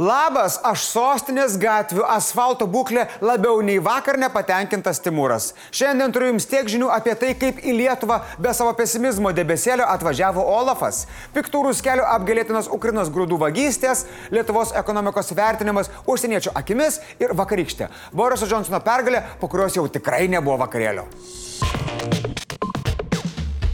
Labas, aš sostinės gatvių asfalto būklė labiau nei vakar nepatenkintas Timūras. Šiandien turiu jums tiek žinių apie tai, kaip į Lietuvą be savo pesimizmo debesėlio atvažiavo Olafas. Piktūrus kelių apgalėtinos Ukrainos grūdų vagystės, Lietuvos ekonomikos vertinimas užsieniečių akimis ir vakarykštė. Boriso Johnsono pergalė, po kurios jau tikrai nebuvo vakarėlio.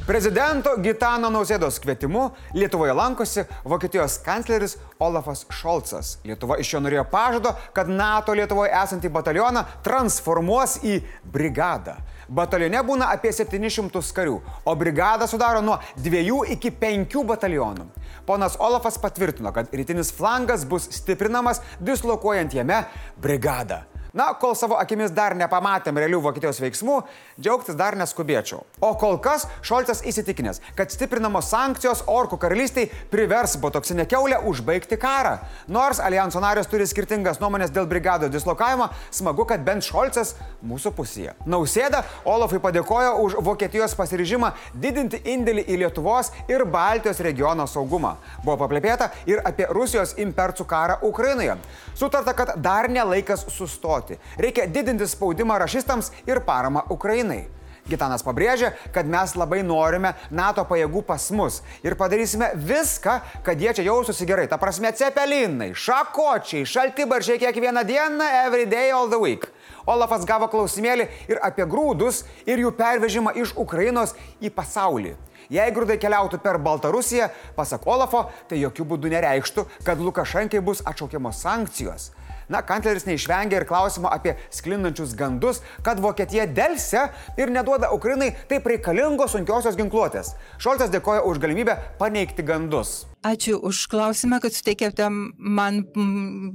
Prezidento Gitano Nausėdos kvietimu Lietuvoje lankosi Vokietijos kancleris Olafas Šolcas. Lietuva iš jo norėjo pažado, kad NATO Lietuvoje esantį batalioną transformuos į brigadą. Batalione būna apie 700 karių, o brigada sudaro nuo 2 iki 5 batalionų. Ponas Olafas patvirtino, kad rytinis flangas bus stiprinamas dislokuojant jame brigadą. Na, kol savo akimis dar nepamatėm realių Vokietijos veiksmų, džiaugtis dar neskubėčiau. O kol kas Šolcas įsitikinęs, kad stiprinamos sankcijos Orkų karalystiai privers botoksinę keulę užbaigti karą. Nors alijanso narės turi skirtingas nuomonės dėl brigado dislokavimo, smagu, kad bent Šolcas mūsų pusėje. Nausėda Olafui padėkojo už Vokietijos pasiryžimą didinti indėlį į Lietuvos ir Baltijos regiono saugumą. Buvo paplepėta ir apie Rusijos impercų karą Ukrainoje. Sutarta, kad dar nelaikas sustoti kovoti. Reikia didinti spaudimą rašistams ir paramą Ukrainai. Gitanas pabrėžia, kad mes labai norime NATO pajėgų pas mus ir padarysime viską, kad jie čia jaustųsi gerai. Ta prasme, cepelinai, šakočiai, šaltibaršiai kiekvieną dieną, every day, all the week. Olafas gavo klausimėlį ir apie grūdus ir jų pervežimą iš Ukrainos į pasaulį. Jei grūdai keliautų per Baltarusiją, pasak Olafo, tai jokių būdų nereikštų, kad Lukašenkai bus atšaukiamos sankcijos. Na, kancleris neišvengia ir klausimo apie sklindančius gandus, kad Vokietija dėlse ir neduoda Ukrainai taip reikalingos sunkiosios ginkluotės. Šoltas dėkoja už galimybę paneigti gandus. Ačiū už klausimą, kad suteikėte man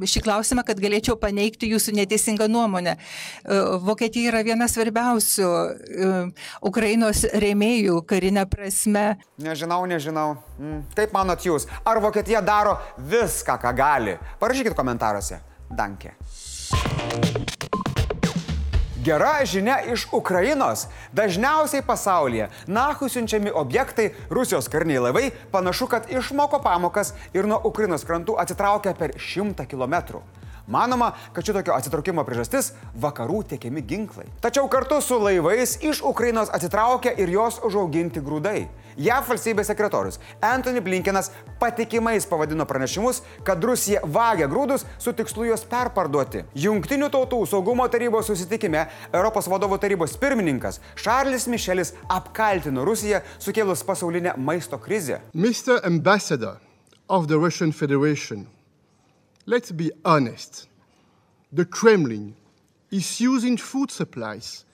šį klausimą, kad galėčiau paneigti jūsų neteisingą nuomonę. E, Vokietija yra viena svarbiausių e, Ukrainos rėmėjų karinė prasme. Nežinau, nežinau. Mm, kaip manot jūs? Ar Vokietija daro viską, ką gali? Parašykit komentaruose. Dankė. Gera žinia iš Ukrainos. Dažniausiai pasaulyje Nahu siunčiami objektai, Rusijos kariniai laivai panašu, kad išmoko pamokas ir nuo Ukrainos krantų atsitraukia per šimtą kilometrų. Manoma, kad šitokio atsitraukimo priežastis - vakarų tiekiami ginklai. Tačiau kartu su laivais iš Ukrainos atsitraukia ir jos užauginti grūdai. JAV valstybės sekretorius Anthony Blinkenas patikimais pavadino pranešimus, kad Rusija vagia grūdus su tikslu juos perparduoti. Junktinių tautų saugumo tarybos susitikime Europos vadovų tarybos pirmininkas Šarlis Mišelis apkaltino Rusiją sukėlus pasaulinę maisto krizę. Mr. Ambassador of the Russian Federation, let's be honest. The Kremlin is using food supplies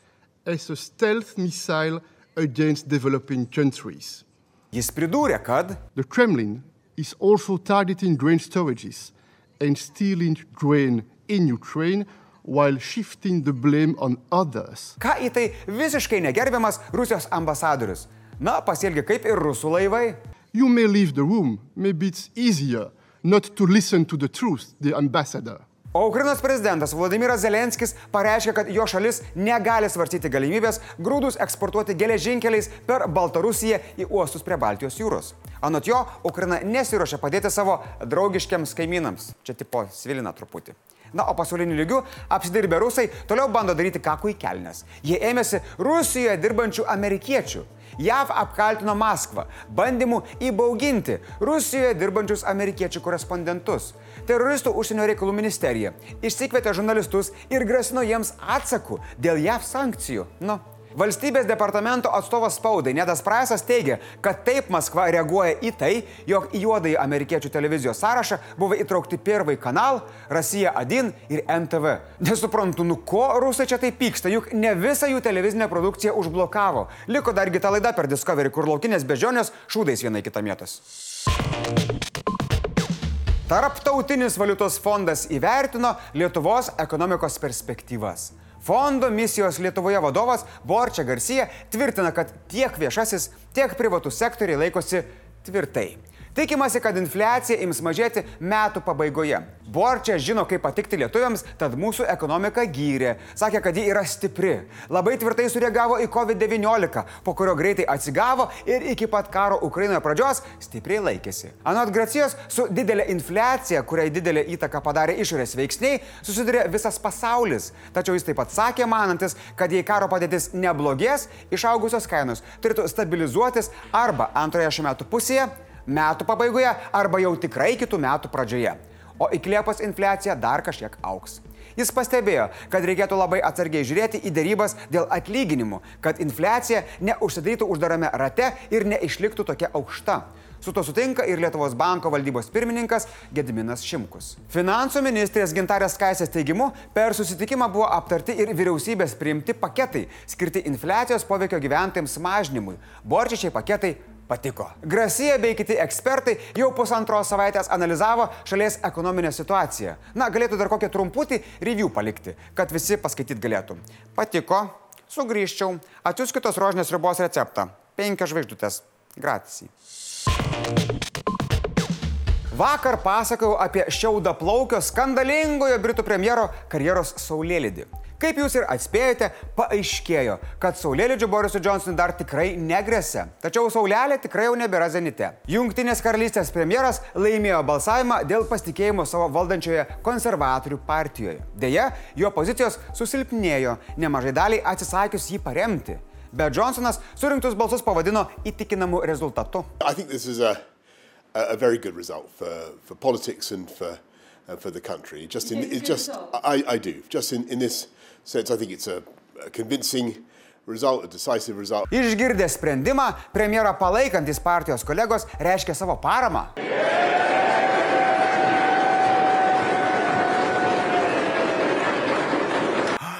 as a stealth missile against developing countries. Jis pridūrė, kad The Kremlin is also targeting grain storages and stealing grain in Ukraine while shifting the blame on others. ką į tai visiškai negerbiamas Rusijos ambasadorius. Na, pasielgia kaip ir rusų laivai. You may leave the room, maybe it's easier not to listen to the truth, the ambassador. O Ukrainos prezidentas Vladimiras Zelenskis pareiškė, kad jo šalis negali svarstyti galimybės grūdus eksportuoti geležinkeliais per Baltarusiją į uostus prie Baltijos jūros. Anot jo, Ukraina nesiuošia padėti savo draugiškiams kaimynams. Čia tipo svilina truputį. Na, o pasauliniu lygiu apsidirbę rusai toliau bando daryti kakų į kelnes. Jie ėmėsi Rusijoje dirbančių amerikiečių. JAV apkaltino Maskvą bandymu įbauginti Rusijoje dirbančius amerikiečių korespondentus. Teroristų užsienio reikalų ministerija išsikvietė žurnalistus ir grasino jiems atsakų dėl JAV sankcijų. Nu, Valstybės departamento atstovas spaudai Nedas Praisas teigia, kad taip Maskva reaguoja į tai, jog į juodąjį amerikiečių televizijos sąrašą buvo įtraukti Pirvai kanal, Rasija Adin ir NTV. Nesuprantu, nu ko rusai čia taip pyksta, juk ne visą jų televizinę produkciją užblokavo. Liko dargi ta laida per Discovery, kur laukinės bežionės šūdais vienai kitą mėtos. Tarptautinis valiutos fondas įvertino Lietuvos ekonomikos perspektyvas. Fondo misijos Lietuvoje vadovas Borčia Garcija tvirtina, kad tiek viešasis, tiek privatus sektoriai laikosi tvirtai. Tikimasi, kad infliacija ims mažėti metų pabaigoje. Borčia žino, kaip patikti lietuviams, tad mūsų ekonomika gyrė. Sakė, kad ji yra stipri. Labai tvirtai sureagavo į COVID-19, po kurio greitai atsigavo ir iki pat karo Ukrainoje pradžios stipriai laikėsi. Anot Gracijos, su didelė infliacija, kuriai didelę įtaką padarė išorės veiksniai, susidurė visas pasaulis. Tačiau jis taip pat sakė, manantis, kad jei karo padėtis neblogės, išaugusios kainos turėtų stabilizuotis arba antroje šių metų pusėje, metų pabaigoje arba jau tikrai kitų metų pradžioje o iki Liepos infliacija dar kažkiek auks. Jis pastebėjo, kad reikėtų labai atsargiai žiūrėti į dėrybas dėl atlyginimų, kad infliacija neužsidarytų uždarame rate ir neišliktų tokia aukšta. Su to sutinka ir Lietuvos banko valdybos pirmininkas Gediminas Šimkus. Finansų ministrės Gintarės Kaisės teigimu, per susitikimą buvo aptarti ir vyriausybės priimti paketai skirti infliacijos poveikio gyventojams mažinimui. Borčiai paketai patiko. Grasija bei kiti ekspertai jau pusantros savaitės analizavo šalies ekonominę situaciją. Na, galėtų dar kokią trumputį review palikti, kad visi paskaityti galėtų. Patiko, sugrįžčiau, atsiųsk kitos rožinės ribos receptą. Penkias žvaigždutės. Gracijai. Vakar pasakojau apie šiaudą plaukio skandalingojo Britų premjero karjeros saulėlydį. Kaip jūs ir atspėjote, paaiškėjo, kad Saulėlydžio Borisui Johnsonui dar tikrai negresia. Tačiau Saulelė tikrai jau nebėra zenite. Junktinės karalystės premjeras laimėjo balsavimą dėl pasitikėjimo savo valdančioje konservatorių partijoje. Deja, jo pozicijos susilpnėjo, nemažai daliai atsisakius jį paremti. Bet Johnsonas surinktus balsus pavadino įtikinamu rezultatu. A, a very good result for, for politics and for, uh, for the country. Just in, it just, I, I do. Just in, in this sense, I think it's a, a convincing result, decisive result. Išgirdę sprendimą, premjerą palaikantis partijos kolegos reiškia savo paramą.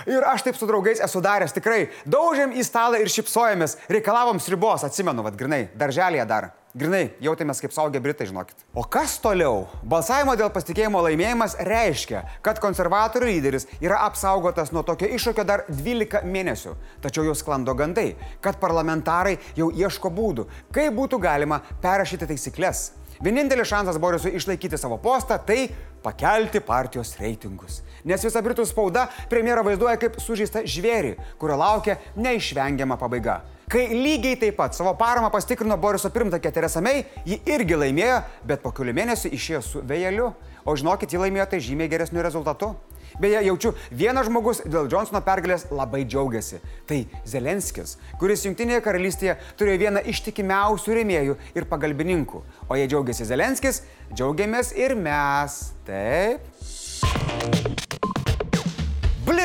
Ir aš taip su draugais esu daręs tikrai. Daužėm į stalą ir šipsojomės, reikalavom sribos, atsimenu, vad grinai, darželėje dar. Grinai, jautėmės kaip saugę Britai, žinokit. O kas toliau? Balsavimo dėl pasitikėjimo laimėjimas reiškia, kad konservatorių lyderis yra apsaugotas nuo tokio iššūkio dar 12 mėnesių. Tačiau jau sklando gandai, kad parlamentarai jau ieško būdų, kaip būtų galima perrašyti taisyklės. Vienintelis šansas Borisui išlaikyti savo postą - tai pakelti partijos reitingus. Nes visa Britų spauda premjerą vaizduoja kaip sužeistą žvėrį, kurio laukia neišvengiama pabaiga. Kai lygiai taip pat savo paramą pastikrino Boriso pirmtakė Teresa May, ji irgi laimėjo, bet po kelių mėnesių išėjo su vėjeliu. O žinokit, ji laimėjo tai žymiai geresniu rezultatu. Beje, jaučiu, vienas žmogus dėl Johnsono pergalės labai džiaugiasi. Tai Zelenskis, kuris Junktinėje karalystėje turėjo vieną ištikimiausių rėmėjų ir pagalbininkų. O jei džiaugiasi Zelenskis, džiaugiamės ir mes. Taip.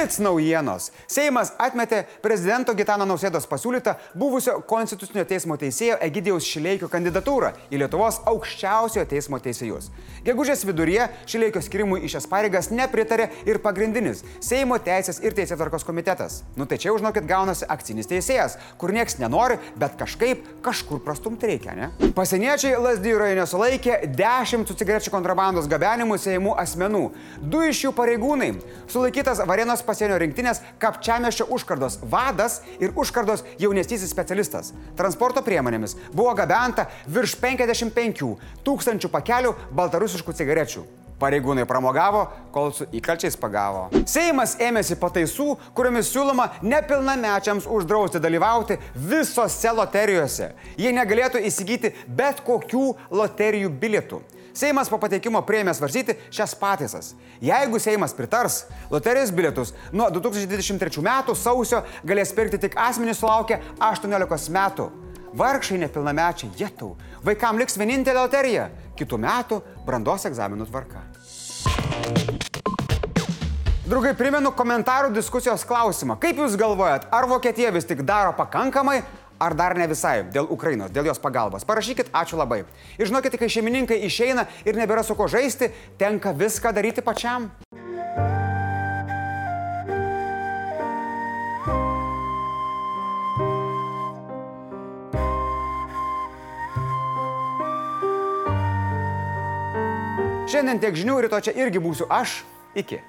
Blitz naujienos. Seimas atmetė prezidento Gitano Nausėdos pasiūlytą buvusio Konstitucinio teismo teisėjo Egidijaus Šileikio kandidatūrą į Lietuvos aukščiausiojo teismo teisėjus. Gegužės viduryje Šileikio skirimui į šias pareigas nepritarė ir pagrindinis Seimo teisės ir teisėtvarkos komitetas. Nu tai čia užnokit gaunasi akcinis teisėjas, kur nieks nenori, bet kažkaip kažkur prastumti reikia, ne? Pasieniečiai Lasdijų rajone sulaikė 10 su cigarečių kontrabandos gabenimu Seimų asmenų. Du iš jų pareigūnai sulaikytas Varėno Ukrainos pasienio rinktinės Kapčiamešio užkardos vadas ir užkardos jaunesnysis specialistas. Transporto priemonėmis buvo gabenta virš 55 tūkstančių pakelių baltarusiškų cigarečių. Pareigūnai pramogavo, kol su įkalčiais pagavo. Seimas ėmėsi pataisų, kuriomis siūloma nepilnamečiams uždrausti dalyvauti visose loterijose. Jie negalėtų įsigyti bet kokių loterijų bilietų. Seimas po pateikimo prieimė svarstyti šias pataisas. Jeigu Seimas pritars, loterijos bilietus nuo 2023 metų sausio galės pirkti tik asmenys sulaukę 18 metų. Vargšai nepilnamečiai, jėtau, vaikam liks vienintelė loterija - kitų metų brandos egzaminų tvarka. Draugai, primenu komentarų diskusijos klausimą. Kaip Jūs galvojat, ar Vokietija vis tik daro pakankamai, ar dar ne visai dėl Ukrainos, dėl jos pagalbos. Parašykit, ačiū labai. Ir žinokit, kai šeimininkai išeina ir nebėra su ko žaisti, tenka viską daryti pačiam. Šiandien tiek žinių, ryto čia irgi būsiu aš. Iki.